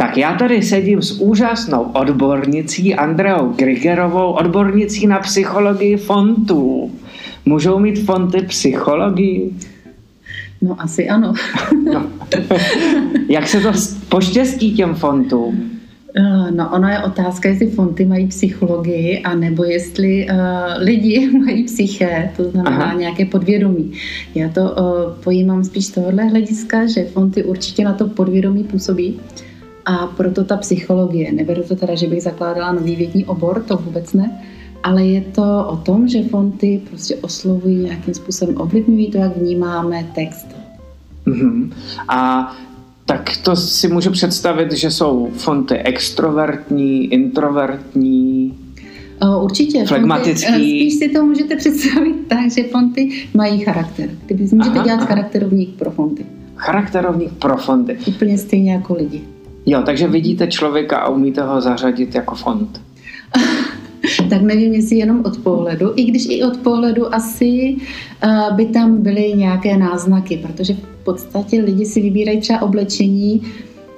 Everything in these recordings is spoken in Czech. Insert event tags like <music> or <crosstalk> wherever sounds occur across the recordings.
Tak já tady sedím s úžasnou odbornicí Andreou Grigerovou, odbornicí na psychologii fontů. Můžou mít fonty psychologii? No asi ano. no. Jak se to poštěstí těm fontům? Eh, no, ona je otázka, jestli fonty mají psychologii, anebo jestli uh, lidi <laughs> mají psyché, to znamená Aha. nějaké podvědomí. Já to uh, pojímám spíš z tohohle hlediska, že fonty určitě na to podvědomí působí a proto ta psychologie. Neberu to teda, že bych zakládala nový vědní obor, to vůbec ne, ale je to o tom, že fonty prostě oslovují nějakým způsobem, ovlivňují to, jak vnímáme text. Mm-hmm. A tak to si můžu představit, že jsou fonty extrovertní, introvertní, Určitě. Flegmatický. Fonty, spíš si to můžete představit <laughs> tak, že fonty mají charakter. Kdyby můžete aha, dělat aha. charakterovník pro fonty. Charakterovník pro fonty. Úplně stejně jako lidi. Jo, takže vidíte člověka a umíte ho zařadit jako font. <laughs> tak nevím, jestli jenom od pohledu, i když i od pohledu asi uh, by tam byly nějaké náznaky, protože v podstatě lidi si vybírají třeba oblečení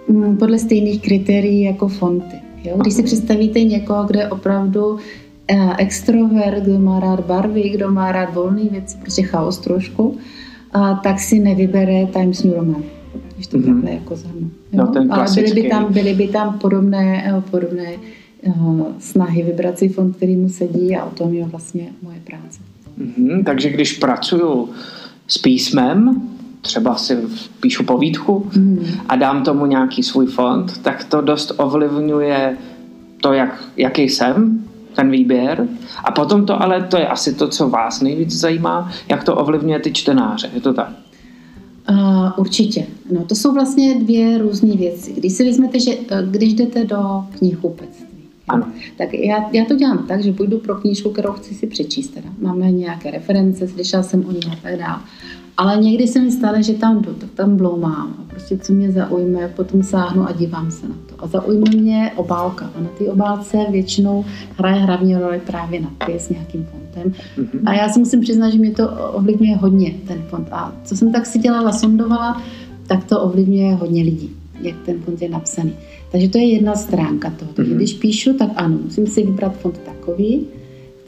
um, podle stejných kritérií jako fonty. Jo? Když si představíte někoho, kde opravdu uh, extrovert, kdo má rád barvy, kdo má rád volné věci, prostě chaos trošku, uh, tak si nevybere Times New Roman když to mm-hmm. takhle jako zhrnu. No, Ale byly by tam, byly by tam podobné, podobné uh, snahy vybrat si fond, který mu sedí a o tom je vlastně moje práce. Mm-hmm, takže když pracuju s písmem, třeba si píšu povídku mm. a dám tomu nějaký svůj fond, tak to dost ovlivňuje to, jak, jaký jsem, ten výběr. A potom to ale, to je asi to, co vás nejvíc zajímá, jak to ovlivňuje ty čtenáře. Je to tak? Uh, určitě. No, to jsou vlastně dvě různé věci. Když si vezmete, že eh, když jdete do knihkupectví, ano. Tak já, já to dělám tak, že půjdu pro knížku, kterou chci si přečíst. Teda. Máme nějaké reference, slyšela jsem o ní a tak dále. Ale někdy se mi stane, že tam jdu, tak tam bloumám. A prostě co mě zaujme, potom sáhnu a dívám se na to. A zaujme mě obálka. A na té obálce většinou hraje hlavní roli právě nadpis s nějakým fontem. Mm-hmm. A já si musím přiznat, že mě to ovlivňuje hodně, ten font. A co jsem tak si dělala, sondovala, tak to ovlivňuje hodně lidí, jak ten font je napsaný. Takže to je jedna stránka toho. Takže mm-hmm. když píšu, tak ano, musím si vybrat fond takový,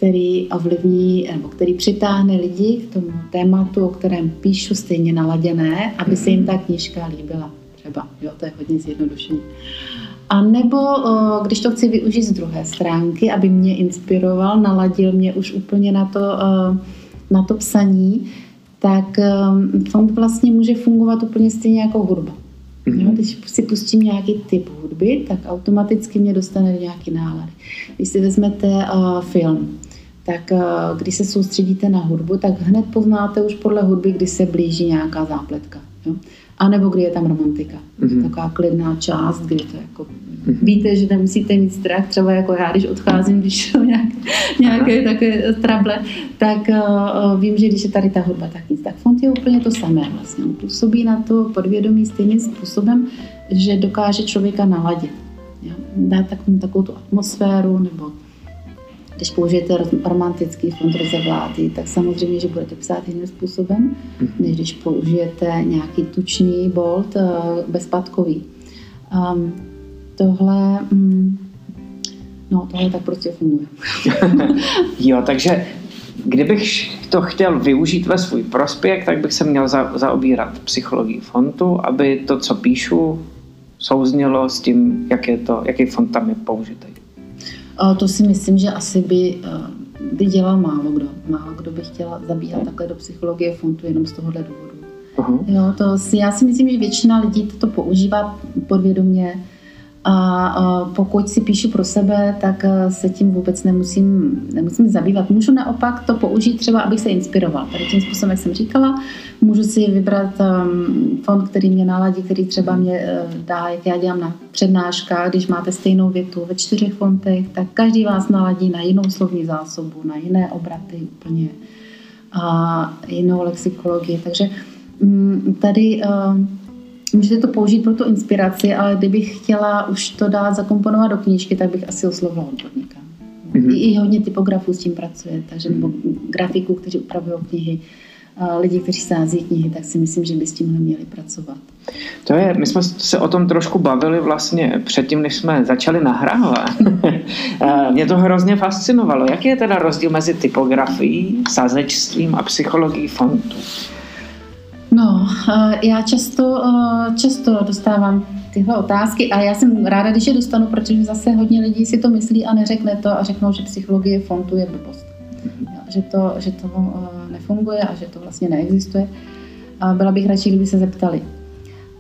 který ovlivní, nebo který přitáhne lidi k tomu tématu, o kterém píšu stejně naladěné, aby se jim mhm. ta knížka líbila. Třeba, jo, to je hodně zjednodušení. A nebo když to chci využít z druhé stránky, aby mě inspiroval, naladil mě už úplně na to, na to psaní, tak fond vlastně může fungovat úplně stejně jako hudba. Mm-hmm. Jo, když si pustím nějaký typ hudby, tak automaticky mě dostane do nějaký nálady. Když si vezmete uh, film, tak uh, když se soustředíte na hudbu, tak hned poznáte už podle hudby, kdy se blíží nějaká zápletka. Jo? A nebo kdy je tam romantika. Mm-hmm. Taková klidná část, kdy to jako mm-hmm. víte, že nemusíte mít strach, třeba jako já, když odcházím, když jsou nějak, nějaké Aha. takové trable, tak uh, vím, že když je tady ta hudba, tak nic. Tak fond je úplně to samé vlastně. On působí na to podvědomí stejným způsobem, že dokáže člověka naladit. Jo? Dá takovou, takovou tu atmosféru nebo když použijete romantický fond rozevlátý, tak samozřejmě, že budete psát jiným způsobem, mhm. než když použijete nějaký tučný bolt eh, bezpadkový. Um, tohle, um, no, tohle tak prostě funguje. <laughs> jo, takže kdybych to chtěl využít ve svůj prospěch, tak bych se měl za, zaobírat psychologii fontu, aby to, co píšu, souznělo s tím, jak je to, jaký fond tam je použitý. To si myslím, že asi by, eh, by dělal málo kdo. Málo kdo by chtěla zabíhat takhle do psychologie fontu jenom z tohohle důvodu. Uh-huh. Jo, to si, já si myslím, že většina lidí to používá podvědomě, a pokud si píšu pro sebe, tak e, se tím vůbec nemusím, nemusím zabývat. Můžu naopak to použít třeba, abych se inspiroval. Tady tím způsobem, jak jsem říkala, můžu si vybrat fond, který mě naladí, který třeba mě uh, dá, jak já dělám na přednáškách, když máte stejnou větu ve čtyřech fontech, tak každý vás naladí na jinou slovní zásobu, na jiné obraty úplně a jinou lexikologii. Takže um, tady Můžete to použít pro tu inspiraci, ale kdybych chtěla už to dát zakomponovat do knížky, tak bych asi oslovila odborníka. Mm-hmm. I, I hodně typografů s tím pracuje, takže nebo grafiků, kteří upravují knihy. lidi, kteří sází knihy, tak si myslím, že by s tím měli pracovat. To je, my jsme se o tom trošku bavili vlastně předtím, než jsme začali nahrávat. <laughs> Mě to hrozně fascinovalo. Jaký je teda rozdíl mezi typografií, sázečstvím a psychologií fontu? No, já často, často dostávám tyhle otázky a já jsem ráda, když je dostanu, protože zase hodně lidí si to myslí a neřekne to a řeknou, že psychologie fontu je blbost. Že to, že to nefunguje a že to vlastně neexistuje. A byla bych radši, kdyby se zeptali.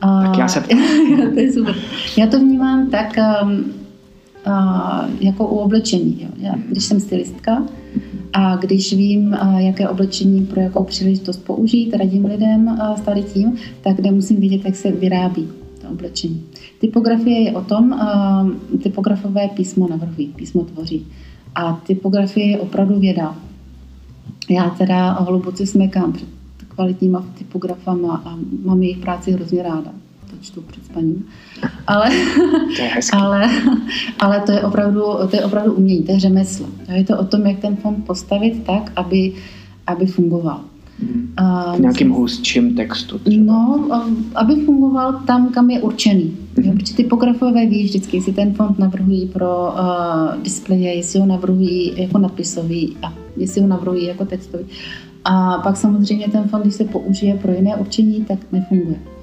Tak já se <laughs> to je super. Já to vnímám tak a, jako u oblečení. Jo. Já, když jsem stylistka a když vím, a, jaké oblečení pro jakou příležitost použít, radím lidem s tady tím, tak nemusím vědět, jak se vyrábí to oblečení. Typografie je o tom, a, typografové písmo navrhují, písmo tvoří. A typografie je opravdu věda. Já teda hluboce smekám před kvalitníma typografama a mám jejich práci hrozně ráda. To čtu před spaním. Ale, to je ale, ale to je opravdu, to je opravdu umění, to je řemeslo. Je to o tom, jak ten fond postavit tak, aby, aby fungoval. Hmm. A, nějakým hustším textu třeba. No, aby fungoval tam, kam je určený. Mm-hmm. Jo, protože typografové ví vždycky, jestli ten fond navrhují pro uh, displeje, jestli ho navrhují jako nadpisový a jestli ho navrhují jako textový. A pak samozřejmě ten fond, když se použije pro jiné určení, tak nefunguje.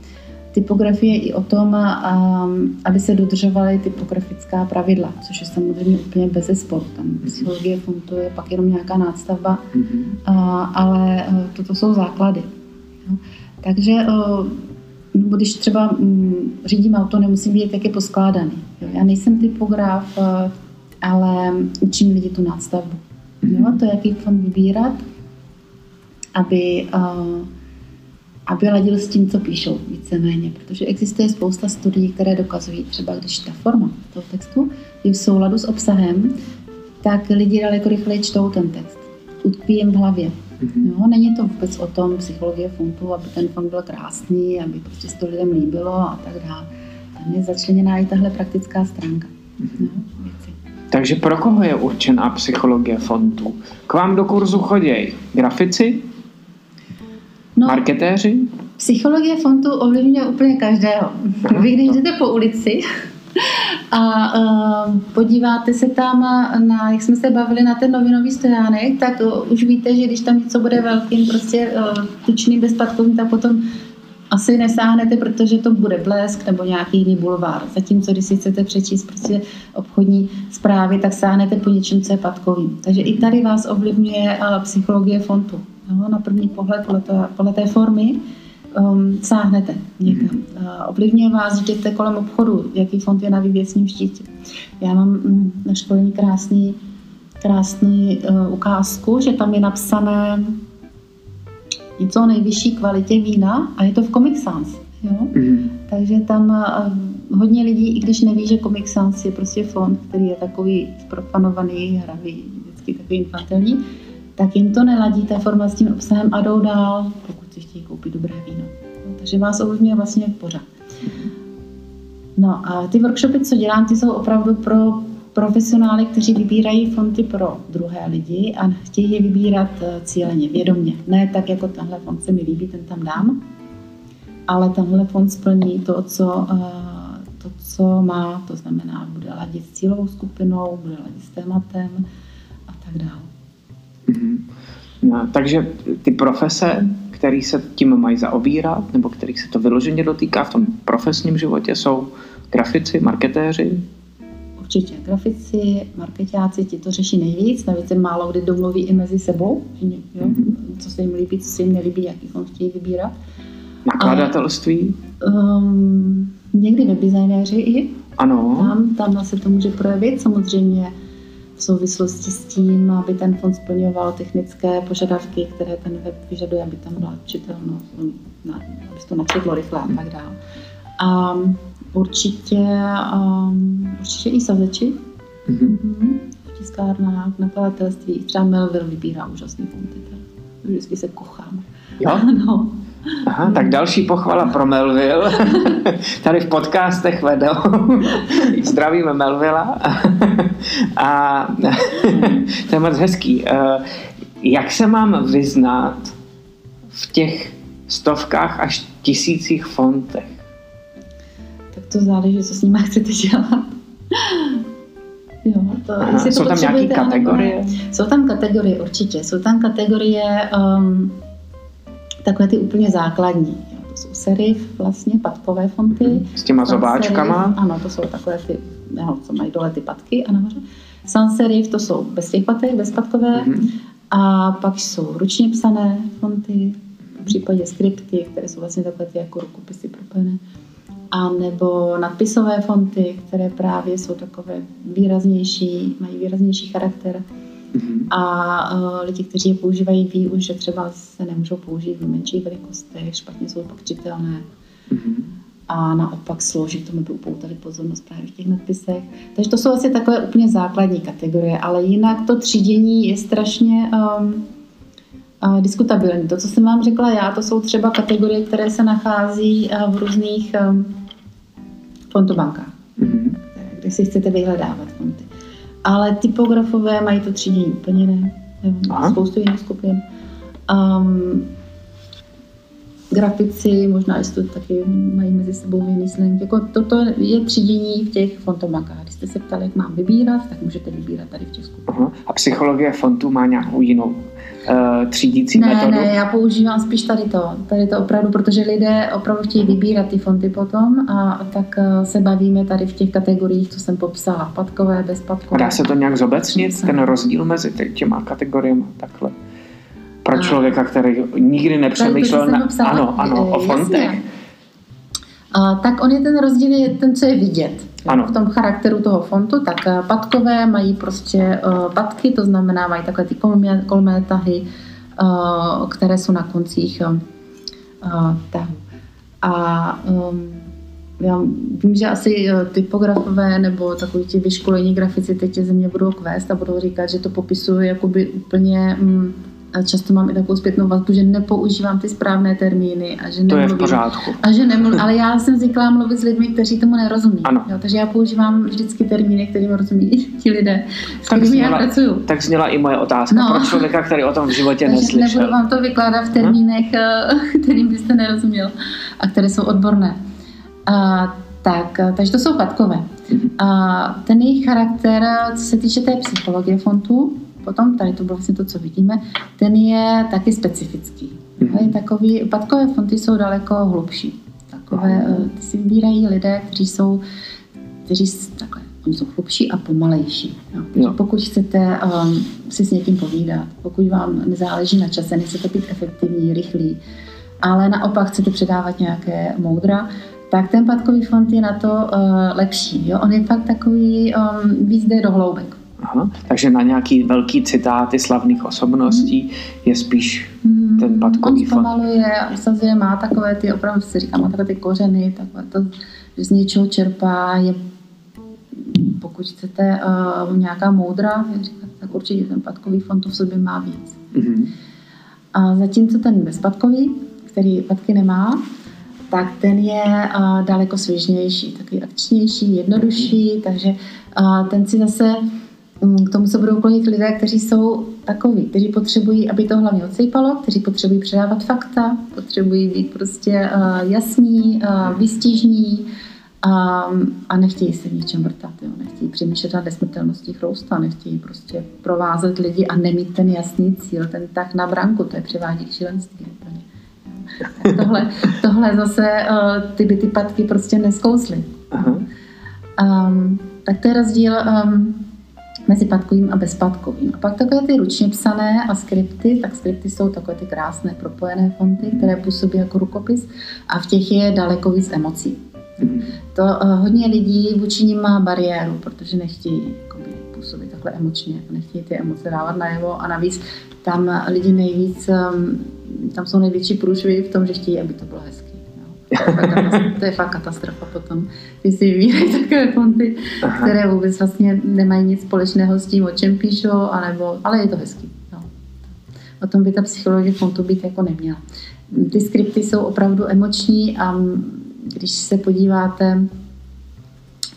Typografie i o tom, aby se dodržovaly typografická pravidla, což je samozřejmě úplně bez zesporu. Tam psychologie fontu je pak jenom nějaká nástavba, mm-hmm. ale e, toto jsou základy. Takže e, nebo když třeba mm, řídím auto, nemusím vědět, jak je poskládaný. Já nejsem typograf, e, ale učím lidi tu nástavbu. Jo, to, jaký fond vybírat, aby, uh, aby ladil s tím, co píšou víceméně. Protože existuje spousta studií, které dokazují, třeba když ta forma toho textu je v souladu s obsahem, tak lidi daleko rychleji čtou ten text. Utkví jim v hlavě. Mm-hmm. Jo, není to vůbec o tom psychologie fontu, aby ten fond byl krásný, aby prostě se to lidem líbilo a tak dále. Tam je začleněná i tahle praktická stránka. Mm-hmm. Jo, Takže pro koho je určená psychologie fontu? K vám do kurzu chodějí grafici, No, Marketéři? Psychologie fontu ovlivňuje úplně každého. Vy když jdete po ulici a uh, podíváte se tam na, jak jsme se bavili na ten novinový stojánek, tak uh, už víte, že když tam něco bude velkým, prostě uh, tučným, bezpadkovým, tak potom asi nesáhnete, protože to bude blesk nebo nějaký jiný bulvár. Zatímco, když si chcete přečíst prostě obchodní zprávy, tak sáhnete po něčem, co je patkovým. Takže i tady vás ovlivňuje psychologie fontu. Jo, na první pohled podle té, podle té formy um, sáhnete někam. Mm. Uh, ovlivňuje vás, jděte kolem obchodu, jaký fond je na vývěsním štítě. Já mám mm, na školení krásný, krásný uh, ukázku, že tam je napsané něco o nejvyšší kvalitě vína a je to v Comic Sans. Jo? Mm. Takže tam uh, hodně lidí, i když neví, že Comic Sans je prostě fond, který je takový zprofanovaný, hravý, vždycky takový infantilní, tak jim to neladí ta forma s tím obsahem a jdou dál, pokud si chtějí koupit dobré víno. No, takže vás ovlivňuje vlastně pořád. No a ty workshopy, co dělám, ty jsou opravdu pro profesionály, kteří vybírají fonty pro druhé lidi a chtějí je vybírat eh, cíleně, vědomě. Ne tak, jako tenhle fond se mi líbí, ten tam dám, ale tenhle fond splní to, co, eh, to, co má, to znamená, bude ladit s cílovou skupinou, bude ladit s tématem a tak dále. Mm-hmm. No, takže ty profese, které se tím mají zaobírat, nebo kterých se to vyloženě dotýká v tom profesním životě, jsou grafici, marketéři? Určitě. Grafici, marketáci, ti to řeší nejvíc, navíc se málo kdy domluví i mezi sebou, jo? Mm-hmm. co se jim líbí, co se jim nelíbí, jaký fond chtějí vybírat. Nakladatelství? um, někdy webdesignéři i. Ano. Tam, tam se to může projevit. Samozřejmě v souvislosti s tím, aby ten fond splňoval technické požadavky, které ten web vyžaduje, aby tam byla čitelnost, aby se to načetlo rychle a tak dále. A určitě, um, určitě i sazeči mm-hmm. v tiskárnách, nakladatelství. Třeba Melville vybírá úžasný fondy. Vždycky se kochám. Jo? <laughs> No. Aha, tak další pochvala pro Melville. <laughs> Tady v podcastech vedou. <laughs> Zdravíme Melvilla. A <laughs> to je moc hezký. Jak se mám vyznat v těch stovkách až tisících fontech? Tak to záleží, co s nimi chcete dělat. Jo, to, Aha, jsou tam nějaké kategorie? Jsou tam kategorie, určitě. Jsou tam kategorie um, takové ty úplně základní. Jo. To jsou serif, vlastně, patkové fonty. S těma zobáčkama? Serif, ano, to jsou takové ty, co mají dole ty patky a nahoře. Sans serif, to jsou bez těch patek, bezpatkové. Hmm. A pak jsou ručně psané fonty, v případě skripty, které jsou vlastně takové ty jako rukopisy propojené a nebo nadpisové fonty, které právě jsou takové výraznější, mají výraznější charakter. Mm-hmm. A uh, lidi, kteří je používají, ví už, že třeba se nemůžou použít v menších velikostech, špatně jsou pak čitelné. Mm-hmm. A naopak slouží tomu, upoutali pozornost právě v těch nadpisech. Takže to jsou asi takové úplně základní kategorie, ale jinak to třídění je strašně um, uh, diskutabilní. To, co jsem vám řekla já, to jsou třeba kategorie, které se nachází uh, v různých um, fontobankách, mm-hmm. kde si chcete vyhledávat fonty. Ale typografové mají to třídění úplně ne. Spoustu jiných skupin. Um, grafici, možná jestli to taky mají mezi sebou jiný slang. Jako toto je třídění v těch fontobankách. Když jste se ptali, jak mám vybírat, tak můžete vybírat tady v těch skupinách. A psychologie fontů má nějakou jinou uh, třídící ne, metodu? Ne, já používám spíš tady to. Tady to opravdu, protože lidé opravdu chtějí vybírat ty fonty potom a, tak uh, se bavíme tady v těch kategoriích, co jsem popsala. Patkové, bezpatkové. Dá se to nějak zobecnit, ten rozdíl mezi těma kategoriemi takhle? Pro člověka, který nikdy nepřemýšlel na, ano, ano, o fontech. Uh, tak on je ten rozdíl, je ten, co je vidět. Ano. V tom charakteru toho fontu, tak eh, patkové mají prostě uh, patky, to znamená mají takové ty kolmé, kolmé tahy, uh, které jsou na koncích uh, tahu. A um, já vím, že asi typografové nebo takový ti vyškolení grafici teď ze mě budou kvést a budou říkat, že to popisuje jakoby úplně um, a často mám i takovou zpětnou vazbu, že nepoužívám ty správné termíny a že to nemluvím, je v pořádku. A že nemluvím, ale já jsem zvyklá mluvit s lidmi, kteří tomu nerozumí. Ano. Jo, takže já používám vždycky termíny, kterým rozumí ti lidé, s tak kterými zněla, já pracuju. Tak zněla i moje otázka no. pro člověka, který o tom v životě takže neslyšel. Nebudu vám to vykládat v hm? termínech, hm? <laughs> kterým byste nerozuměl a které jsou odborné. A, tak, takže to jsou patkové. Mhm. A ten jejich charakter, co se týče té psychologie fontu, potom, tady to bylo vlastně to, co vidíme, ten je taky specifický. Mm-hmm. Takový, patkové fonty jsou daleko hlubší. Takové, eh, ty si vybírají lidé, kteří jsou, kteří takhle, oni jsou hlubší a pomalejší. Jo. Jo. Pokud chcete um, si s někým povídat, pokud vám nezáleží na čase, nechcete být efektivní, rychlý, ale naopak chcete předávat nějaké moudra, tak ten patkový fond je na to uh, lepší. Jo? On je fakt takový, um, víc jde do hloubek. Aha. Takže na nějaký velký citáty slavných osobností mm. je spíš mm. ten patkový fond. On zpomaluje, usazuje, má takové ty, opravdu si říkám, má takové ty kořeny, takové to, že z něčeho čerpá, je pokud chcete uh, nějaká moudra, říkat, tak určitě ten patkový fond to v sobě má víc. Mm-hmm. A zatímco ten bezpatkový, který patky nemá, tak ten je uh, daleko svěžnější, takový akčnější, jednodušší, takže uh, ten si zase k tomu se budou klonit lidé, kteří jsou takoví, kteří potřebují, aby to hlavně odsejpalo, kteří potřebují předávat fakta, potřebují být prostě uh, jasní, uh, výstižní um, a nechtějí se v něčem vrtat, jo? nechtějí přemýšlet nad nesmrtelností chrousta, nechtějí prostě provázet lidi a nemít ten jasný cíl, ten tak na branku, to je převádí k šílenství úplně. tohle, tohle zase uh, ty by ty patky prostě neskously. Um, tak to je rozdíl um, mezi patkovým a bezpatkovým. A pak takové ty ručně psané a skripty, tak skripty jsou takové ty krásné propojené fonty, které působí jako rukopis a v těch je daleko víc emocí. To uh, hodně lidí vůči ním má bariéru, protože nechtějí jakoby, působit takhle emočně, nechtějí ty emoce dávat najevo a navíc tam lidi nejvíc, um, tam jsou největší průšvy v tom, že chtějí, aby to bylo hezké. To je fakt katastrofa potom, když si vybírají takové fonty, Aha. které vůbec vlastně nemají nic společného s tím, o čem píšou, anebo, ale je to hezký. No. O tom by ta psychologie fontu být jako neměla. Ty skripty jsou opravdu emoční a když se podíváte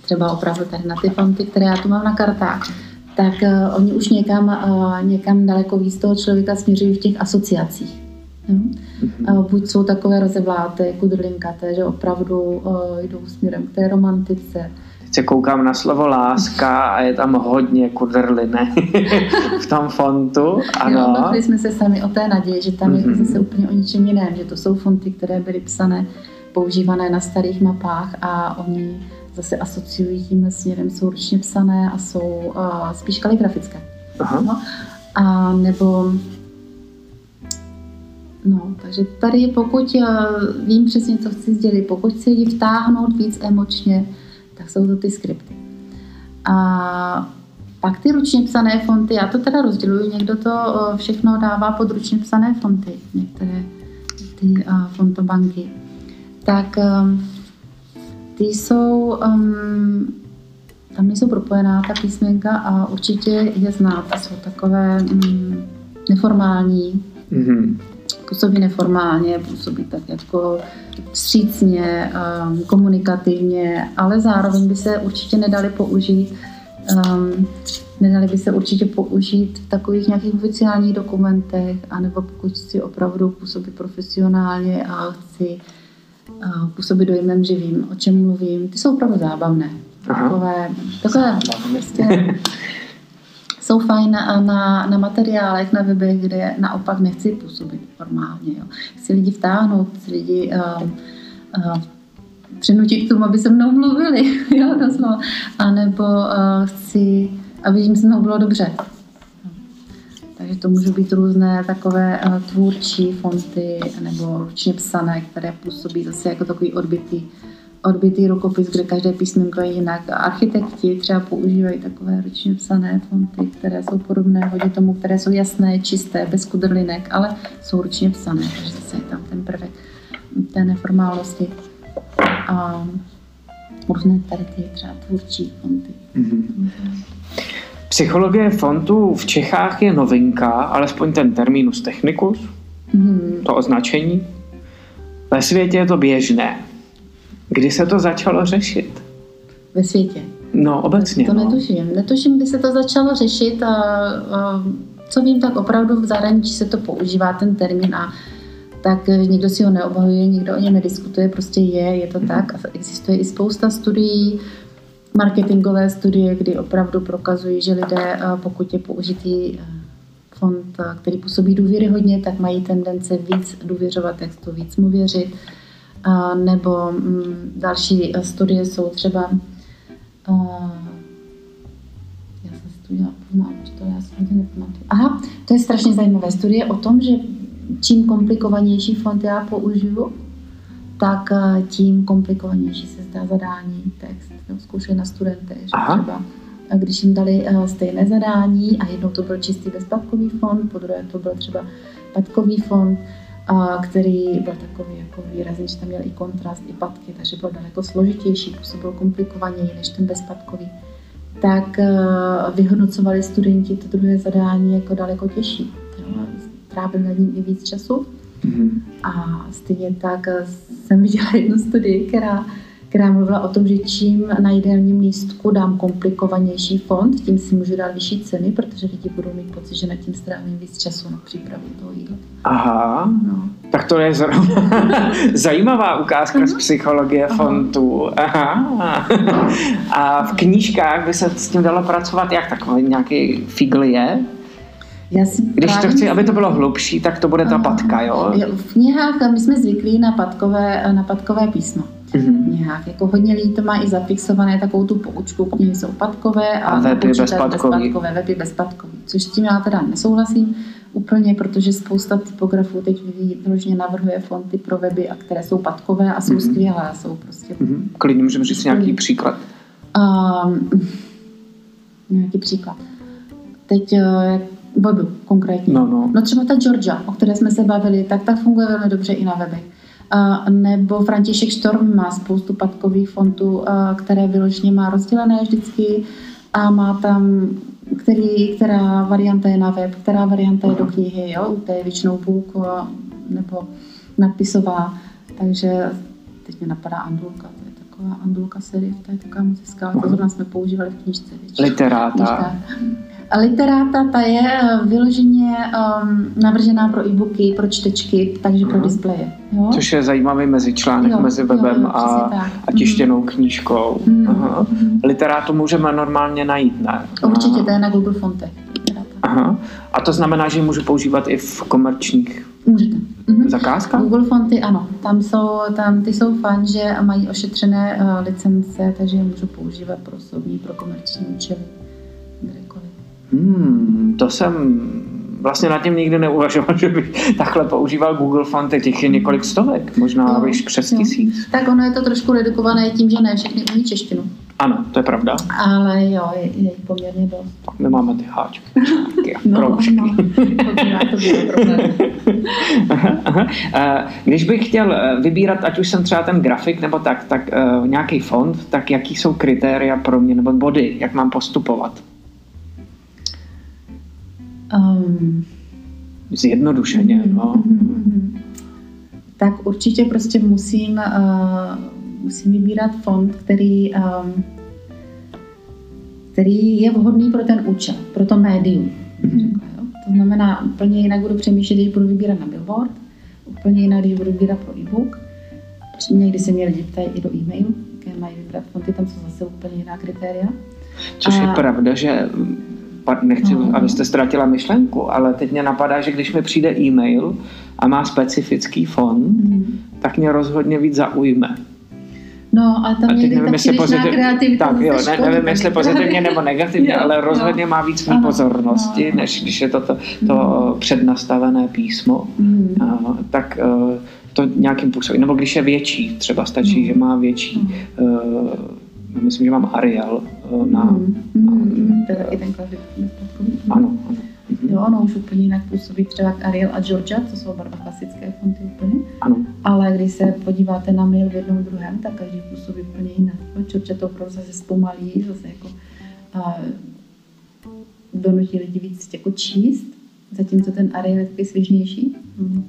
třeba opravdu tady na ty fonty, které já tu mám na kartách, tak uh, oni už někam, uh, někam daleko víc toho člověka směřují v těch asociacích. Jo? Mm-hmm. Buď jsou takové rozevláté, kudrlinkaté, že opravdu uh, jdou směrem k té romantice. Teď se koukám na slovo láska a je tam hodně kudrliny <laughs> v tom fontu. Ano. Jo, jsme se sami o té naději, že tam mm-hmm. je mhm. zase úplně o ničem jiném, že to jsou fonty, které byly psané, používané na starých mapách a oni zase asociují tímhle směrem, jsou ručně psané a jsou uh, spíš kaligrafické. Aha. No? A nebo No, takže tady pokud uh, vím přesně, co chci sdělit, pokud chci lidi vtáhnout víc emočně, tak jsou to ty skripty. A pak ty ručně psané fonty, já to teda rozděluji, někdo to uh, všechno dává pod ručně psané fonty, některé ty uh, fontobanky. Tak um, ty jsou, um, tam nejsou propojená ta písmenka a určitě je znát, jsou takové um, neformální, mm-hmm. Působí neformálně, působí tak jako vstřícně, um, komunikativně, ale zároveň by se určitě nedali použít um, nedali by se určitě použít v takových nějakých oficiálních dokumentech, anebo pokud chci opravdu působit profesionálně a chci působit dojmem, že vím, o čem mluvím. Ty jsou opravdu zábavné. Aha. Takové, takové prostě, <laughs> jsou fajn na, na, na materiálech, na webech, kde naopak nechci působit formálně. Jo. Chci lidi vtáhnout, chci lidi uh, uh, přinutit k tomu, aby se mnou mluvili, <laughs> jo. A nebo uh, chci, aby jim se mnou bylo dobře. Takže to můžou být různé takové uh, tvůrčí fonty nebo ručně psané, které působí zase jako takový odbitý, odbitý rukopis, kde každé písmenko je jinak. Architekti třeba používají takové ručně psané fonty, které jsou podobné hodně tomu, které jsou jasné, čisté, bez kudrlinek, ale jsou ručně psané, takže zase je tam ten prvek té neformálnosti. A různé tady ty třeba tvůrčí fonty. Mm-hmm. Psychologie fontu v Čechách je novinka, alespoň ten terminus technicus, mm. to označení. Ve světě je to běžné. Kdy se to začalo řešit? Ve světě? No, obecně. To no. netuším. Netuším, kdy se to začalo řešit. A, a, co vím, tak opravdu v zahraničí se to používá, ten termín a tak někdo si ho neobhajuje, nikdo o něm nediskutuje, prostě je, je to tak. A existuje i spousta studií, marketingové studie, kdy opravdu prokazují, že lidé, pokud je použitý eh, fond, který působí důvěryhodně, tak mají tendence víc důvěřovat textu, víc mu věřit. Nebo mm, další studie jsou třeba já jsem si tu dělala poznámku, to já nepamatuju. Aha, to je strašně zajímavé studie o tom, že čím komplikovanější fond já použiju, tak tím komplikovanější se zdá zadání, text jo, zkoušeli na studentech, že Aha. třeba když jim dali stejné zadání a jednou to byl čistý bezplatkový fond, po druhé to byl třeba patkový fond, uh, který byl takový jako výrazný, že tam měl i kontrast, i patky, takže byl daleko složitější, působil komplikovaněji než ten bezpatkový, tak uh, vyhodnocovali studenti to druhé zadání jako daleko těžší. Jo? Trávili nad ním i víc času. Mm-hmm. A stejně tak jsem viděla jednu studii, která která mluvila o tom, že čím na jídelním lístku dám komplikovanější fond, tím si můžu dát vyšší ceny, protože lidi budou mít pocit, že nad tím strávím víc času na přípravu toho jídla. Aha, no. tak to je zrovna <laughs> zajímavá ukázka z psychologie Aha. fontu. Aha. A v knížkách by se s tím dalo pracovat jak takový nějaký figl je? Já si Když to chci, aby to bylo hlubší, tak to bude ta patka, jo? V knihách my jsme zvyklí na patkové, na patkové písmo mm-hmm. nějak. Jako hodně lidí to má i zafixované takovou tu poučku, knihy jsou patkové a, a weby bezpadkový. bezpadkové, weby bezpadkový. Což s tím já teda nesouhlasím úplně, protože spousta typografů teď vyloženě navrhuje fonty pro weby, a které jsou patkové a jsou mm-hmm. skvělé. Jsou prostě... Mm-hmm. Klidně můžeme říct nějaký příklad. Um, nějaký příklad. Teď uh, webu konkrétně. No, no. no třeba ta Georgia, o které jsme se bavili, tak ta funguje velmi dobře i na webech nebo František Štorm má spoustu patkových fontů, které vyloženě má rozdělené vždycky a má tam, který, která varianta je na web, která varianta je do knihy, jo? to je většinou book nebo nadpisová, takže teď mě napadá Andulka, to je taková Andulka série, to je taková moc hezká, to zrovna jsme používali v knižce. Literáta. Literáta ta je eh, vyloženě um, navržená pro e-booky, pro čtečky, takže pro displeje. Jo? Což je zajímavý mezičlánek Jo, mezi jo, webem jo, a, přesně tak. a tištěnou knížkou. Mhm. Aha. Mhm. Literátu můžeme normálně najít, ne? Určitě, to je na Google. Literáta. Aha. A to znamená, že ji můžu používat i v komerčních Můžete. Mhm. zakázkách? Google fonty, ano, tam jsou, tam ty jsou fajn, že mají ošetřené uh, licence, takže je můžu používat pro osobní, pro komerční účely, kdekoliv. Hmm, to jsem vlastně nad tím nikdy neuvažoval, <laughs> že bych takhle používal Google fonty, těch je několik stovek, možná Jo, víš přes jo. tisíc. Tak ono je to trošku redukované tím, že ne všechny umí češtinu, Ano, to je pravda. ale jo, je, je poměrně dost. Pak my máme ty háčky, a <laughs> kroužky. no, to by, to. <laughs> Eh, Když bych chtěl eh, vybírat, ať už jsem třeba ten grafik nebo tak, tak uh, nějaký fond, tak jaký jsou kritéria pro mě, nebo body, jak mám postupovat? Um, Zjednodušeně, no. Mhm, mhm. Tak určitě prostě musím, uh, musím vybírat fond, který, um, který je vhodný pro ten účel, pro to médium. jo. To znamená, úplně jinak budu přemýšlet, když budu vybírat na billboard, úplně jinak, když budu vybírat pro e-book. Někdy se mě lidi ptají i do e-mailu, jaké mají vybrat fonty, tam jsou zase úplně jiná kritéria. Což je A- pravda, že mm, nechci, No. abyste ztratila myšlenku, ale teď mě napadá, že když mi přijde e-mail a má specifický fond, Mhm. tak mě rozhodně víc zaujme. No, ale tam A někdy nevím, jestli pozitiv... kreativita tak, jo, ne, nevím, jestli pozitivně nebo negativně, Jo, ale jo. rozhodně má víc mý pozornosti, než když je to to, to přednastavené písmo. Mhm. A, tak eh, to nějakým působí. Nebo když je větší, třeba stačí, No. že má větší. eh, myslím, že mám Arial eh, na... Mhm. Mhm. To je taky ten klasik. Ano, ano. Jo, ono už úplně jinak působí třeba Ariel a Georgia, to jsou oba dva klasické fonty úplně. ano. Ale když se podíváte na mail v jednom druhém, tak každý působí úplně jinak. Georgia to opravdu zase zpomalí, zase jako a, donutí lidi víc jako číst, zatímco ten Ariel je takový svěžnější. Mhm.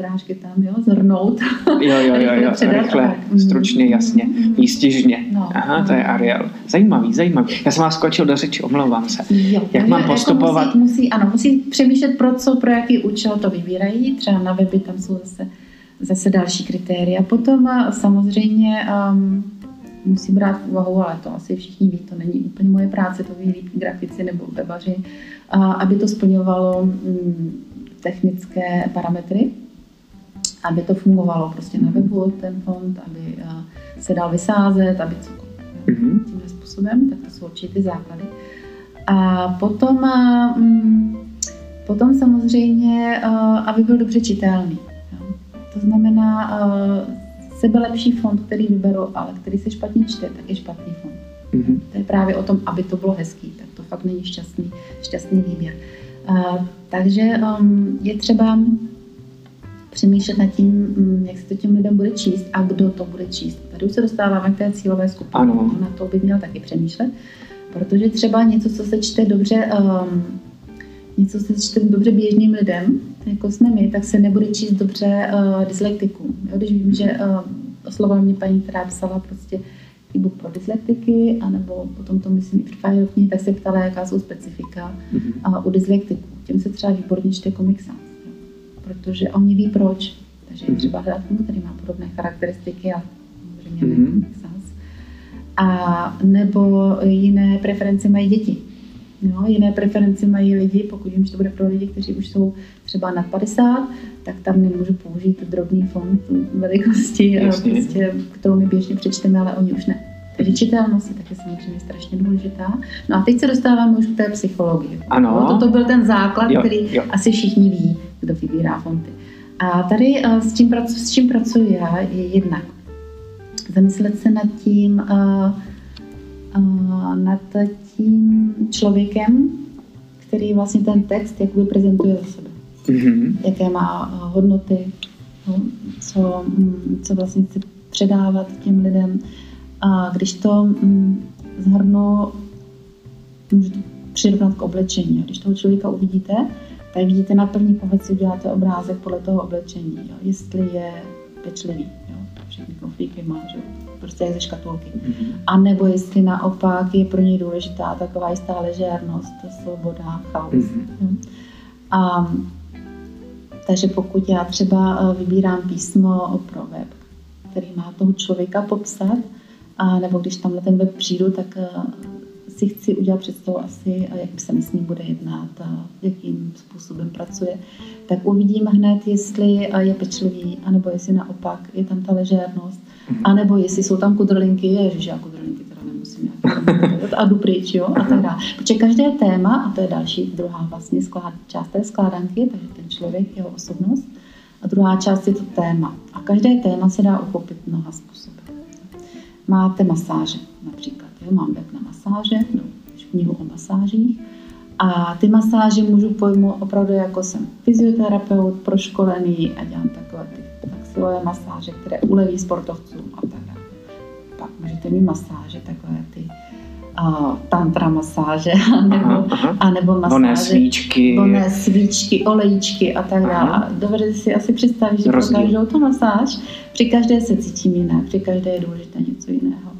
Odrážky tam, jo, zhrnout. Jo, jo, jo, jo, <laughs> rychle. Mhm. stručně, jasně, Mhm. výstižně. No. Aha, to je Ariel. Zajímavý, zajímavý. Já jsem vás skočil do řeči, omlouvám se. Jo, Jak mám takže postupovat? Jako musí, musí, ano, musí přemýšlet, pro co, pro jaký účel to vybírají. Třeba na weby tam jsou zase, zase další kritéria. Potom a, samozřejmě um, musí brát v úvahu, ale to asi všichni ví, to není úplně moje práce, to ví grafici nebo webaři, aby to splňovalo mm, technické parametry, aby to fungovalo prostě na webu, ten fond, aby a, se dal vysázet, aby cokoliv Mhm. tímhle způsobem, tak to jsou určitě ty základy. A potom, a, mm, potom samozřejmě, a, aby byl dobře čitelný. Jo. To znamená, sebelepší fond, který vyberu, ale který se špatně čte, tak je špatný fond. Mhm. To je právě o tom, aby to bylo hezký, tak to fakt není šťastný, šťastný výběr. A, takže um, je třeba přemýšlet nad tím, mm, jak se to těm lidem bude číst a kdo to bude číst. Tady už se dostáváme k té cílové skupině. Ano. Na to by měl taky přemýšlet, protože třeba něco, co se čte dobře, um, něco, co se čte dobře běžným lidem, jako jsme my, tak se nebude číst dobře uh, dyslektikům. Jo, když vím, že uh, oslovovala mě paní, která psala prostě e-book pro dyslektiky, anebo potom to myslím i tak se ptala, jaká jsou specifika a u dyslektiků. Těm se třeba výborně čte Comic Sans, jo. Protože oni ví proč. Takže je třeba hledat tomu, který má podobné charakteristiky a samozřejmě Mhm. Comic Sans. A nebo jiné preference mají děti. Jo, jiné preference mají lidi, pokud že to bude pro lidi, kteří už jsou třeba nad 50, tak tam nemůžu použít drobný fond velikosti, Jasně. prostě, kterou my běžně přečteme, ale oni už ne. Takže čitelnost je taky samozřejmě strašně důležitá. No a teď se dostáváme už k té psychologii. Ano. Jo, toto byl ten základ, Jo, který jo. asi všichni ví, kdo vybírá fonty. A tady eh, s čím, pracu, s čím pracuji já, je jednak zamyslet se nad tím, uh, uh, nad tím člověkem, který vlastně ten text jakoby prezentuje za sebe. Mhm. Jaké má hodnoty, no, co, mm, co vlastně chce předávat těm lidem. A když to mm, zhrnu, můžu to přirovnat k oblečení. Když toho člověka uvidíte, tak vidíte na první pohled si uděláte obrázek podle toho oblečení, jo. jestli je pečlivý. Jo. všechny knoflíky má, že prostě jak ze škatulky. Mm-hmm. A nebo jestli naopak je pro něj důležitá taková jistá ležérnost, svoboda, chaos. Mm-hmm. A, takže pokud já třeba vybírám písmo pro web, který má toho člověka popsat, a nebo když tam na ten web přijdu, tak si chci udělat představu asi, jak se mi s ním bude jednat a jakým způsobem pracuje, tak uvidím hned, jestli je pečlivý, anebo jestli naopak je tam ta ležérnost, mm-hmm. anebo jestli jsou tam kudrlinky, ježiš, já kudrlinky teda nemusím nějak a jdu pryč, jo, a tak dále. Protože každé téma, a to je další, druhá vlastně sklád, část té skládanky, takže ten člověk, jeho osobnost, a druhá část je to téma. A každé téma se dá uchopit mnoha způsoby. Máte masáže například. Jo? Mám web na masáže, no, knihu o masážích. A ty masáže můžu pojmout opravdu jako jsem fyzioterapeut, proškolený a dělám takové ty silové masáže, které uleví sportovcům a tak dále. Pak můžete mít masáže, takové ty uh, tantra masáže, nebo, a nebo masáže, voné svíčky, voné svíčky, olejíčky a tak dále. Dovedete si asi představit, že Rozdíl. pro každou tu masáž, při každé se cítím jinak, při každé je důležité něco jiného.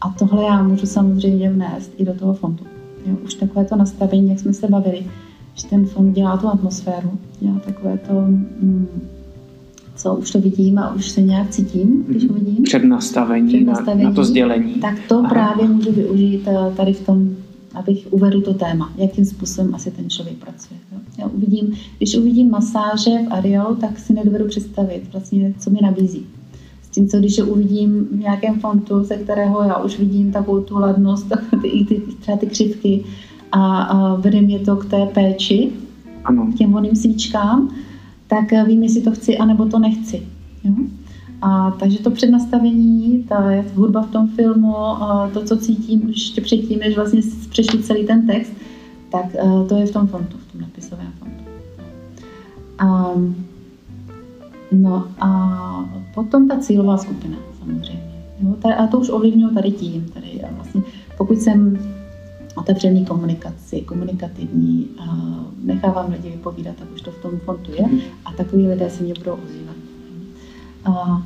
A tohle já můžu samozřejmě vnést i do toho fondu. Jo, už takové to nastavení, jak jsme se bavili, že ten fond dělá tu atmosféru, dělá takové to, mm, co už to vidím a už se nějak cítím, když ho vidím. Přednastavení, Přednastavení na, na to sdělení. Tak to Aha. právě můžu využít eh, tady v tom, abych uvedl to téma, jakým způsobem asi ten člověk pracuje. Já uvidím, když uvidím masáže v Arielu, tak si nedovedu představit vlastně, co mi nabízí. Tím, co když je uvidím v nějakém fontu, ze kterého já už vidím takovou tu ladnost, <laughs> ty, ty, třeba ty křivky a, a vede mě to k té péči, ano. k těm voným svíčkám, tak vím, jestli to chci, anebo to nechci. Jo? A takže to přednastavení, ta hudba v tom filmu, a to, co cítím ještě předtím, než vlastně přešli celý ten text, tak to je v tom fontu, v tom napisovém fontu. A, No a potom ta cílová skupina samozřejmě. Jo, a to už ovlivňuji tady tím. Tady vlastně, pokud jsem otevřený komunikaci, komunikativní, a nechávám lidi vypovídat, tak už to v tom fontu je mhm. a takový lidé se mě budou ozývat. A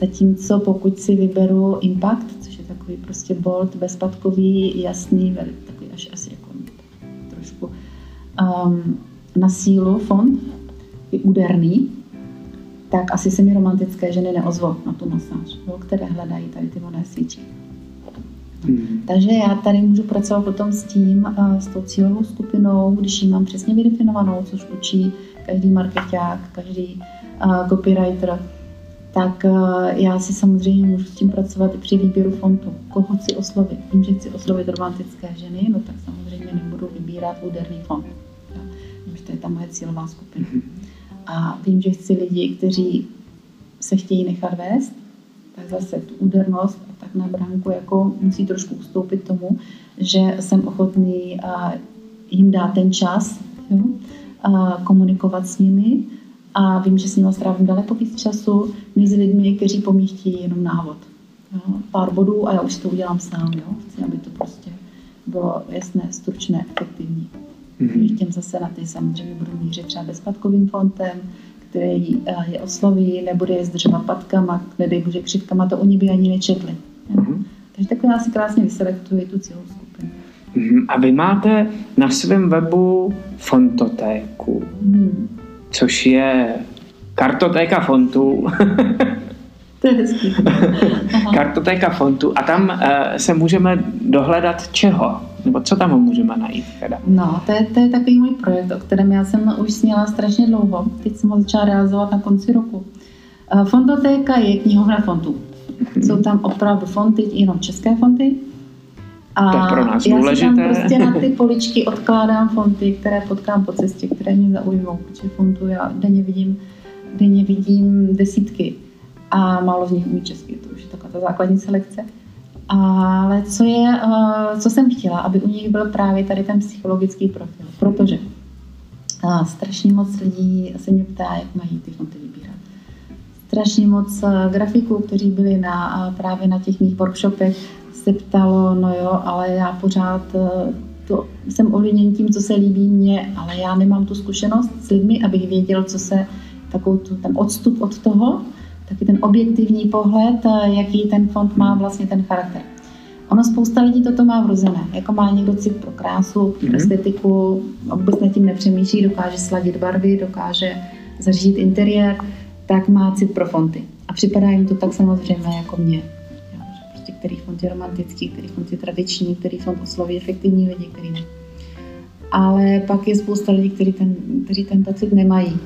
zatímco pokud si vyberu Impact, což je takový prostě bold, bezpadkový, jasný, takový až asi jako trošku um, na sílu fond, je úderný, tak asi se mi romantické ženy neozvou na tu masáž, jo, které hledají tady ty vodné svíčky. Hmm. Takže já tady můžu pracovat potom s tím, s tou cílovou skupinou, když ji mám přesně vydefinovanou, což učí každý marketák, každý uh, copywriter, tak uh, já si samozřejmě můžu s tím pracovat i při výběru fontu. Koho chci oslovit? Vím, že chci oslovit romantické ženy, no tak samozřejmě nebudu vybírat úderný fond. Ja. to je ta moje cílová skupina. Hmm a vím, že chci lidi, kteří se chtějí nechat vést, tak zase tu údernost tak na bránku jako musí trošku ustoupit tomu, že jsem ochotný a jim dát ten čas, jo, a komunikovat s nimi a vím, že s nimi strávím daleko víc času, než s lidmi, kteří po mně chtějí jenom návod. Jo, pár bodů a já už to udělám sám. Jo. Chci, aby to prostě bylo jasné, stručné, efektivní. Mm-hmm. Těm zase na ty samozřejmě budu mířit třeba bezpadkovým fontem, který eh, je osloví, nebude je zdržovat patkama, nedej bože křivkama, to oni by ani nečetli. Mm-hmm. Takže takhle já si krásně vyselektuji tu celou skupinu. Mm-hmm. A vy máte na svém webu fontotéku, mm. což je kartotéka fontů. <laughs> To je hezký. <laughs> Kartotéka fontu a tam uh, se můžeme dohledat čeho? Nebo co tam můžeme najít? Teda? No, to je, to je takový můj projekt, o kterém já jsem už sněla strašně dlouho. Teď jsem ho začala realizovat na konci roku. Uh, fontotéka je knihovna fontů. Mm-hmm. Jsou tam opravdu fonty, jenom české fonty. A to pro nás já důležité. si tam prostě na ty <laughs> poličky odkládám fonty, které potkám po cestě, které mě zaujmou, protože fontu já denně vidím, denně vidím desítky a málo z nich umí česky, to už je taková ta základní selekce. Ale co, je, eh, co jsem chtěla, aby u nich byl právě tady ten psychologický profil, protože eh, strašně moc lidí se mě ptá, jak mají ty fonty. Strašně moc eh, grafiků, kteří byli na, právě na těch mých workshopech, se ptalo, no jo, ale já pořád to, jsem ovlivněn tím, co se líbí mně, ale já nemám tu zkušenost s lidmi, abych věděl, co se, takovou tu, ten odstup od toho, taky ten objektivní pohled, eh, jaký ten fond má vlastně ten charakter. Ono spousta lidí toto má vrozené, jako má někdo cit pro krásu, pro mm-hmm. estetiku, vůbec nad tím nepřemýšlí, dokáže sladit barvy, dokáže zařídit interiér, tak má cit pro fonty. A připadá jim to tak samozřejmě jako mě. prostě který font je romantický, který font je tradiční, který font osloví efektivní lidi, který ne. Ale pak je spousta lidí, kteří ten, kteří ten cit nemají.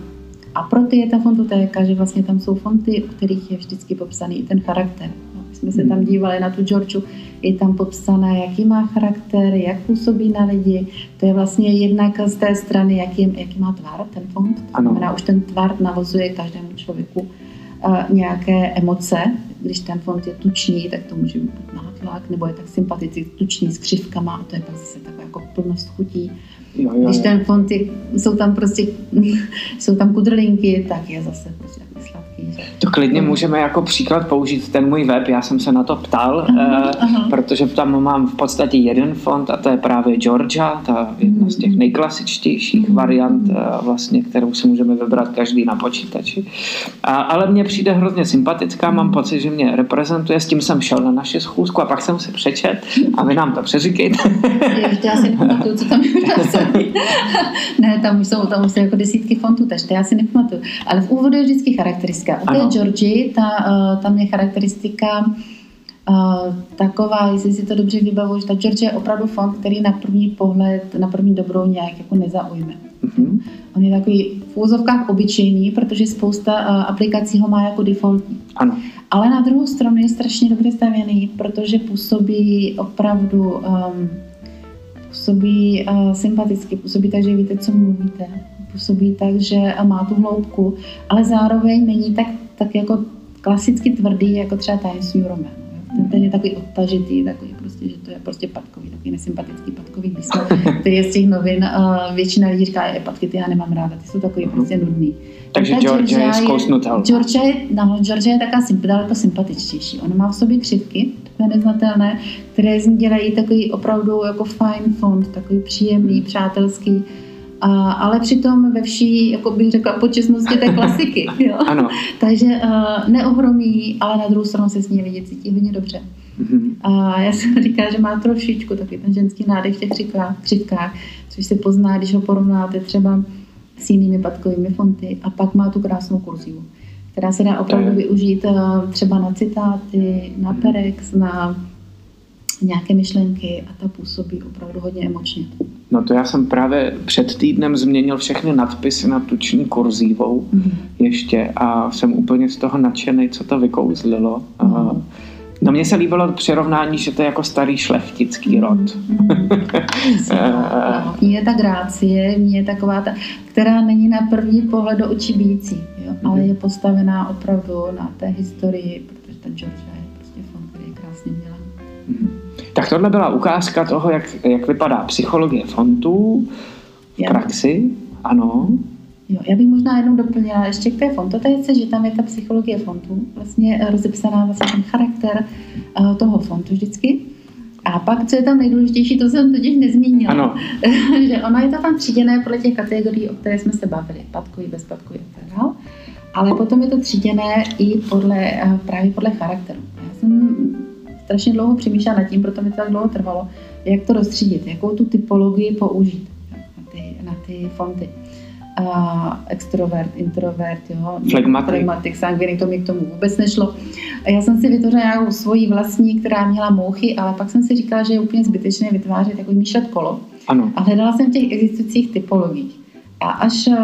A pro ty je ta fontotéka, že vlastně tam jsou fonty, u kterých je vždycky popsaný i ten charakter. Jsme se tam dívali na tu Georgeu, je tam popsané, jaký má charakter, jak působí na lidi. To je vlastně jednak z té strany, jaký, jaký má tvar ten fond. To znamená, už ten tvar navozuje každému člověku uh, nějaké emoce. Když ten fond je tučný, tak to může být nátlak, nebo je tak sympatický, tučný s křivkama, a to je zase taková jako plnost chutí. Jo, jo, jo. Když ten fond je, jsou tam prostě, <laughs> jsou tam kudrlinky, tak je zase prostě to klidně můžeme jako příklad použít ten můj web, já jsem se na to ptal, aha, uh, aha. protože tam mám v podstatě jeden fond a to je právě Georgia, ta jedna z těch mhm. nejklasičtějších variant, uh, vlastně, kterou si můžeme vybrat každý na počítači. A, ale mně přijde hrozně sympatická, mám pocit, že mě reprezentuje, s tím jsem šel na naši schůzku a pak jsem si přečet a vy nám to přeříkejte. Ještě já si nepamatuju, co tam je <laughs> Ne, tam už jsou, tam už jsou jako desítky fontů, takže já si nepamatuju. Ale v úvodu je vždycky charakteristika. U té Georgie, ta, uh, tam je charakteristika uh, taková, jestli si to dobře vybavuju, že ta Georgie je opravdu fond, který na první pohled, na první dobrou nějak jako nezaujme. Mm-hmm. On je takový v úzovkách obyčejný, protože spousta uh, aplikací ho má jako defaultní. Ano. Ale na druhou stranu je strašně dobře stavěný, protože působí opravdu um, působí uh, sympaticky, působí tak, že víte, co mluvíte působí tak, že má tu hloubku, ale zároveň není tak, tak jako klasicky tvrdý, jako třeba Times New Roman. Ten, ten je takový odtažitý, takový prostě, že to je prostě patkový, takový nesympatický patkový písmo, který je z těch novin. Uh, většina lidí říká, je patky, ty já nemám ráda, ty jsou takový prostě nudný. Takže Georgia je zkousnutelná. Georgia je, no, Georgia je taková daleko sympatičtější. Ona má v sobě křivky, takové neznatelné, které z ní dělají takový opravdu jako fine font, takový příjemný, přátelský a, ale přitom ve vší, jako bych řekla, počestnosti té klasiky. <laughs> Jo? Ano. Takže uh, neohromí, ale na druhou stranu se s ní lidi cítí hodně dobře. Mm-hmm. A já jsem <laughs> říká, že má trošičku takový ten ženský nádech v těch křivkách, což se pozná, když ho porovnáte třeba s jinými patkovými fonty a pak má tu krásnou kurzivu, která se dá opravdu využít uh, třeba na citáty, na mhm. perex, na nějaké myšlenky a ta působí opravdu hodně emočně. No to já jsem právě před týdnem změnil všechny nadpisy na tuční kurzívou mm-hmm. ještě a jsem úplně z toho nadšený, co to vykouzlilo. Mm-hmm. No mně se líbilo přirovnání, že to je jako starý šlechtický rod. Mm-hmm. <laughs> Mně je ta grácie, mně je taková ta, která není na první pohled do očí bící, jo? ale mm-hmm. je postavená opravdu na té historii, protože ten George Tak tohle byla ukázka toho, jak, jak vypadá psychologie fontů v praxi. Ano. Jo, já bych možná jednou doplnila ještě k té fontotéce, že tam je ta psychologie fontů, vlastně rozepsaná vlastně ten charakter uh, toho fontu vždycky. A pak, co je tam nejdůležitější, to jsem totiž nezmínila, ano. <laughs> že ona je to tam tříděné podle těch kategorií, o které jsme se bavili, patkový, bezpatkový a tak dále. Ale potom je to tříděné i podle, uh, právě podle charakteru. Já jsem strašně dlouho přemýšlela nad tím, proto mi to tak dlouho trvalo, jak to rozstřídit, jakou tu typologii použít na ty, na ty fonty. Uh, extrovert, introvert, jo, flegmatik, sangvinik, to mi k tomu vůbec nešlo. A já jsem si vytvořila nějakou svoji vlastní, která měla mouchy, ale pak jsem si říkala, že je úplně zbytečné vytvářet takový myšlet kolo. Ano. A hledala jsem v těch existujících typologiích. A až uh,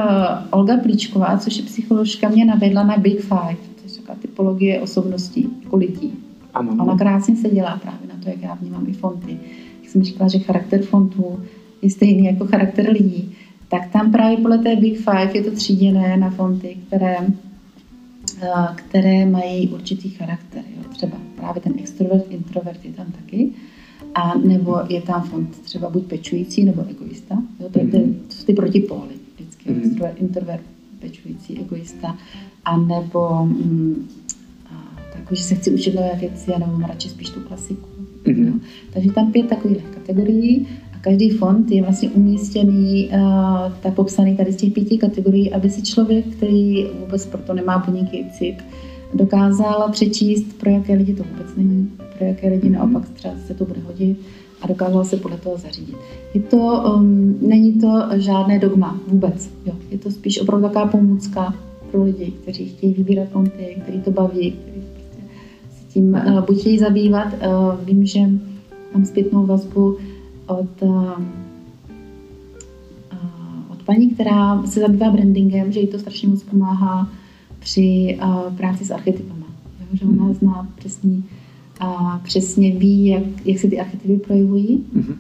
Olga Plíčková, což je psycholožka, mě navedla na Big Five, to je taková typologie osobností, jako lidí. Ano. Ona krásně se dělá právě na to, jak já vnímám i fonty. Jak jsem říkala, že charakter fontů je stejný jako charakter lidí, tak tam právě podle té Big Five je to tříděné na fonty, které, eh, které mají určitý charakter. Jo. Třeba právě ten extrovert, introvert je tam taky. A nebo je tam font třeba buď pečující nebo egoista. Jo, to je ty, to ty protipóly. Vždycky mm-hmm. extrovert, introvert, pečující, egoista. A nebo mm, jako, že se chci učit nové věci, nebo mám radši spíš tu klasiku. Mm-hmm. No. Takže tam pět takových kategorií a každý fond je vlastně umístěný, uh, tak popsaný tady z těch pěti kategorií, aby si člověk, který vůbec proto nemá buněky cit, dokázal přečíst, pro jaké lidi to vůbec není, pro jaké lidi naopak třeba se to bude hodit a dokázal se podle toho zařídit. Je to, um, není to žádné dogma vůbec, jo. je to spíš opravdu taková pomůcka pro lidi, kteří chtějí vybírat fonty, kteří to baví, tím buď chtějí zabývat. Uh, vím, že mám zpětnou vazbu od, uh, od paní, která se zabývá brandingem, že jí to strašně moc pomáhá při práci s archetypama. Že ona mhm. zná přesný, uh, přesně ví, jak, jak se ty archetypy projevují. Mm-hmm.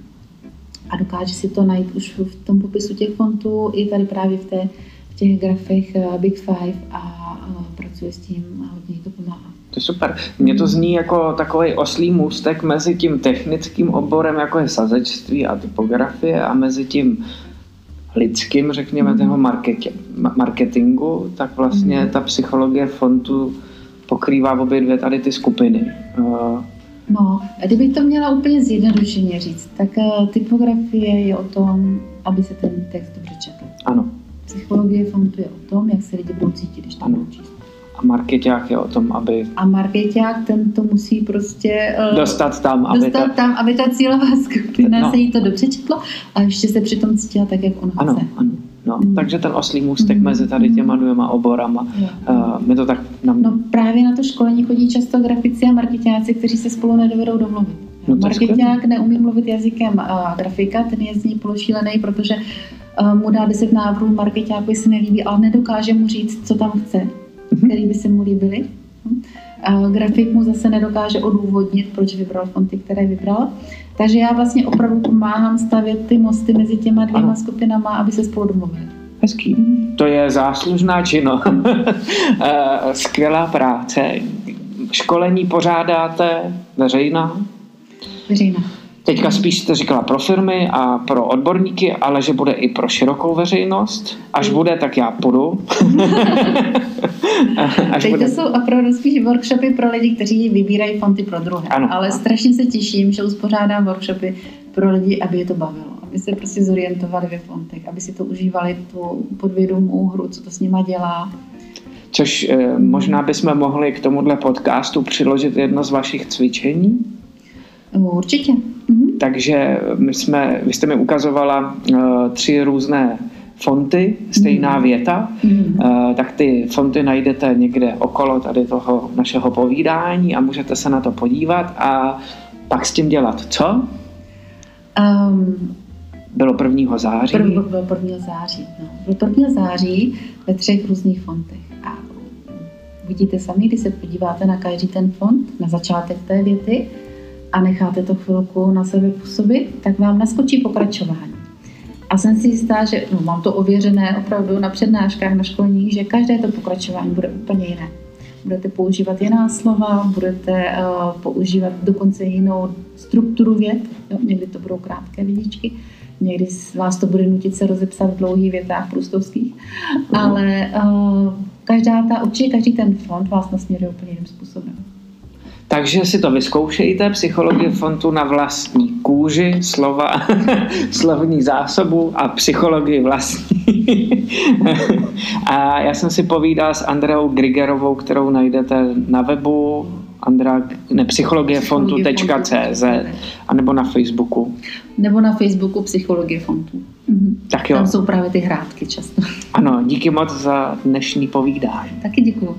A dokáže si to najít už v tom popisu těch fontů, i tady právě v, té, v těch grafech Big Five a uh, pracuje s tím a hodně to pomáhá. Je super. Mně to zní jako takový oslý můstek mezi tím technickým oborem, jako je sazečství a typografie, a mezi tím lidským, řekněme, mm. toho marketingu, tak vlastně mm. ta psychologie fontu pokrývá obě dvě tady ty skupiny. No, a kdybych to měla úplně zjednodušeně říct, tak eh, typografie je o tom, aby se ten text dobře četl. Ano. Psychologie fontu je o tom, jak se lidi budou cítit, když to budou číst. A marketák je o tom, aby... A marketák ten to musí prostě... Uh, dostat tam, aby dostat ta... tam, aby ta cílová skupina no. se jí to dobře četlo a ještě se přitom cítila tak, jak ona ano, chce. Ano, No, mm. Takže ten oslý můstek mm. mezi tady těma dvěma oborama, uh, my to tak... Nám... No právě na to školení chodí často grafici a marketáci, kteří se spolu nedovedou domluvit. No, Marketák neumí mluvit jazykem uh, grafika, ten je z ní pološílený, protože uh, mu dá deset návrhů, marketákovi se nelíbí, ale nedokáže mu říct, co tam chce mm-hmm. který by se mu líbily. A grafik mu zase nedokáže odůvodnit, proč vybral fonty, které vybral. Takže já vlastně opravdu pomáhám stavět ty mosty mezi těma dvěma ano. skupinama, aby se spolu domluvili. Hezký. To je záslužná čino. <laughs> Eh, skvělá práce. Školení pořádáte veřejná? Veřejná. Teďka spíš jste říkala pro firmy a pro odborníky, ale že bude i pro širokou veřejnost. Až mm. bude, tak já půjdu. <laughs> <laughs> Až Teď bude... to jsou opravdu spíš workshopy pro lidi, kteří vybírají fonty pro druhé. Ano. Ale strašně se těším, že uspořádám workshopy pro lidi, aby je to bavilo. Aby se prostě zorientovali ve fontech, aby si to užívali, tu podvědomou hru, co to s nima dělá. Což eh, možná bychom mohli k tomuhle podcastu přiložit jedno z vašich cvičení. Určitě. Takže my jsme, vy jste mi ukazovala uh, tři různé fonty, stejná mm. věta, mm. Uh, tak ty fonty najdete někde okolo tady toho našeho povídání a můžete se na to podívat a pak s tím dělat co? Um, bylo 1. září? Prv, bylo 1. září. No. Bylo 1. září ve třech různých fontech. A vidíte sami, když se podíváte na každý ten font, na začátek té věty, a necháte to chvilku na sebe působit, tak vám naskočí pokračování. A jsem si jistá, že no, mám to ověřené opravdu na přednáškách, na školních, že každé to pokračování bude úplně jiné. Budete používat jiná slova, budete uh, používat dokonce jinou strukturu vět, jo? někdy to budou krátké vidičky, někdy vás to bude nutit se rozepsat v dlouhých větách prustovských, uh-huh. ale uh, každá ta, určitě každý ten fond vás nasměruje úplně jiným způsobem. Takže si to vyzkoušejte, psychologie fontu na vlastní kůži, slova, <laughs> slovní zásobu a psychologii vlastní. <laughs> a já jsem si povídal s Andreou Grigerovou, kterou najdete na webu Andra, ne, psychologiefontu.cz a nebo na Facebooku. Nebo na Facebooku Psychologie fontu. Mhm. Tak jo. Tam jsou právě ty hrátky často. Ano, díky moc za dnešní povídání. Taky děkuju.